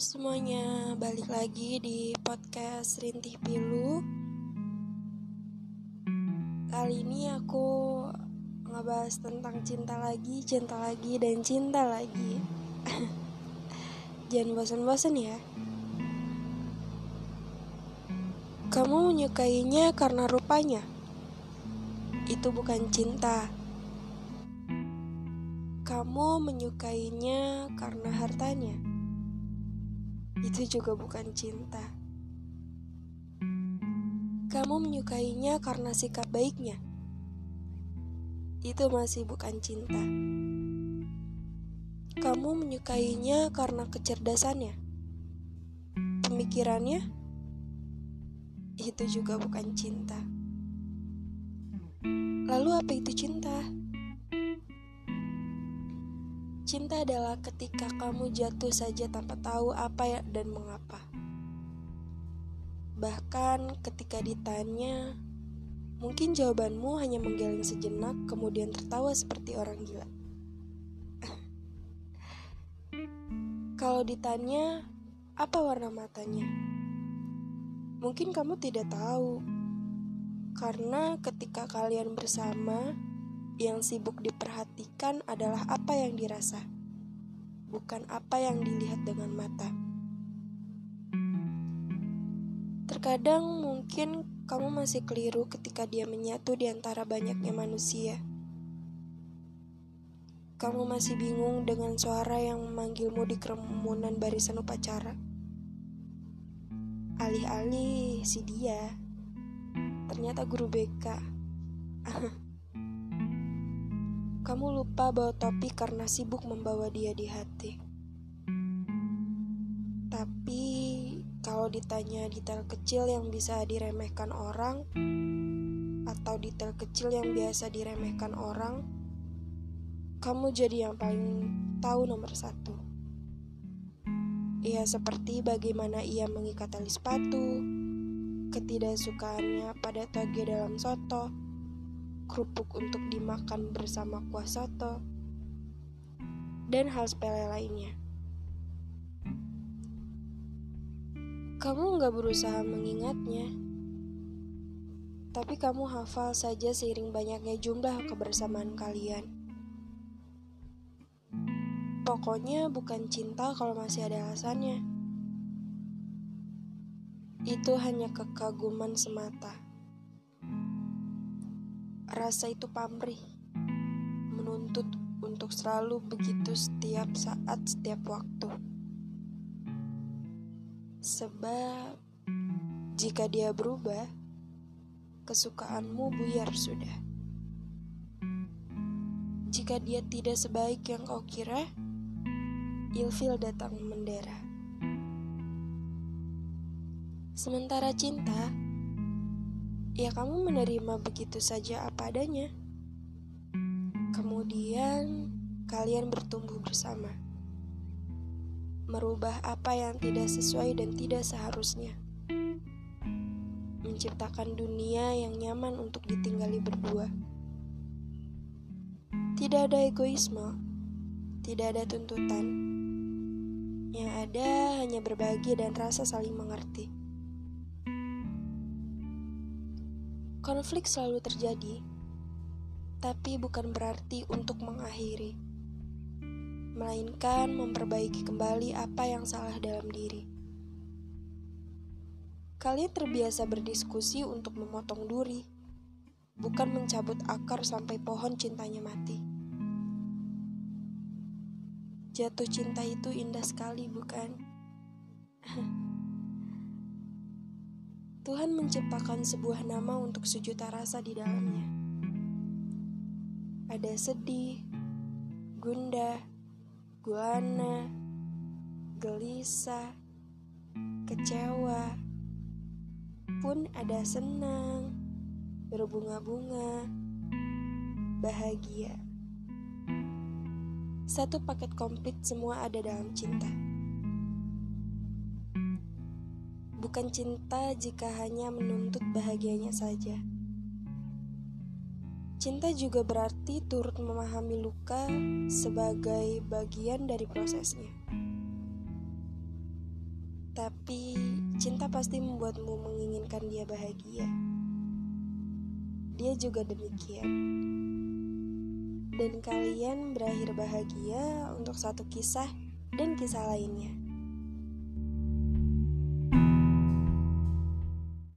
semuanya, balik lagi di podcast Rintih Pilu. Kali ini aku ngebahas tentang cinta lagi, cinta lagi, dan cinta lagi. Jangan bosan-bosan ya. Kamu menyukainya karena rupanya. Itu bukan cinta. Kamu menyukainya karena hartanya itu juga bukan cinta. Kamu menyukainya karena sikap baiknya. Itu masih bukan cinta. Kamu menyukainya karena kecerdasannya. Pemikirannya itu juga bukan cinta. Lalu apa itu cinta? Cinta adalah ketika kamu jatuh saja tanpa tahu apa ya dan mengapa. Bahkan ketika ditanya, mungkin jawabanmu hanya menggeleng sejenak kemudian tertawa seperti orang gila. Kalau ditanya, apa warna matanya? Mungkin kamu tidak tahu. Karena ketika kalian bersama, yang sibuk diperhatikan adalah apa yang dirasa, bukan apa yang dilihat dengan mata. Terkadang mungkin kamu masih keliru ketika dia menyatu di antara banyaknya manusia. Kamu masih bingung dengan suara yang memanggilmu di kerumunan barisan upacara. Alih-alih si dia, ternyata guru BK. Kamu lupa bawa topi karena sibuk membawa dia di hati. Tapi kalau ditanya detail kecil yang bisa diremehkan orang atau detail kecil yang biasa diremehkan orang, kamu jadi yang paling tahu nomor satu. Ia seperti bagaimana ia mengikat tali sepatu, ketidaksukaannya pada toge dalam soto, kerupuk untuk dimakan bersama kuah soto, dan hal sepele lainnya. Kamu nggak berusaha mengingatnya, tapi kamu hafal saja seiring banyaknya jumlah kebersamaan kalian. Pokoknya bukan cinta kalau masih ada alasannya. Itu hanya kekaguman semata. Rasa itu pamrih, menuntut untuk selalu begitu setiap saat, setiap waktu. Sebab jika dia berubah, kesukaanmu buyar sudah. Jika dia tidak sebaik yang kau kira, ilfil datang mendera. Sementara cinta, ya kamu menerima begitu saja apa adanya. Kemudian kalian bertumbuh bersama, merubah apa yang tidak sesuai dan tidak seharusnya, menciptakan dunia yang nyaman untuk ditinggali berdua. Tidak ada egoisme, tidak ada tuntutan. Yang ada hanya berbagi dan rasa saling mengerti. Konflik selalu terjadi, tapi bukan berarti untuk mengakhiri, melainkan memperbaiki kembali apa yang salah dalam diri. Kalian terbiasa berdiskusi untuk memotong duri, bukan mencabut akar sampai pohon cintanya mati. Jatuh cinta itu indah sekali, bukan? Tuhan menciptakan sebuah nama untuk sejuta rasa di dalamnya. Ada sedih, gundah, guana, gelisah, kecewa, pun ada senang, berbunga-bunga, bahagia. Satu paket komplit semua ada dalam cinta. Bukan cinta jika hanya menuntut bahagianya saja. Cinta juga berarti turut memahami luka sebagai bagian dari prosesnya. Tapi cinta pasti membuatmu menginginkan dia bahagia. Dia juga demikian. Dan kalian berakhir bahagia untuk satu kisah dan kisah lainnya.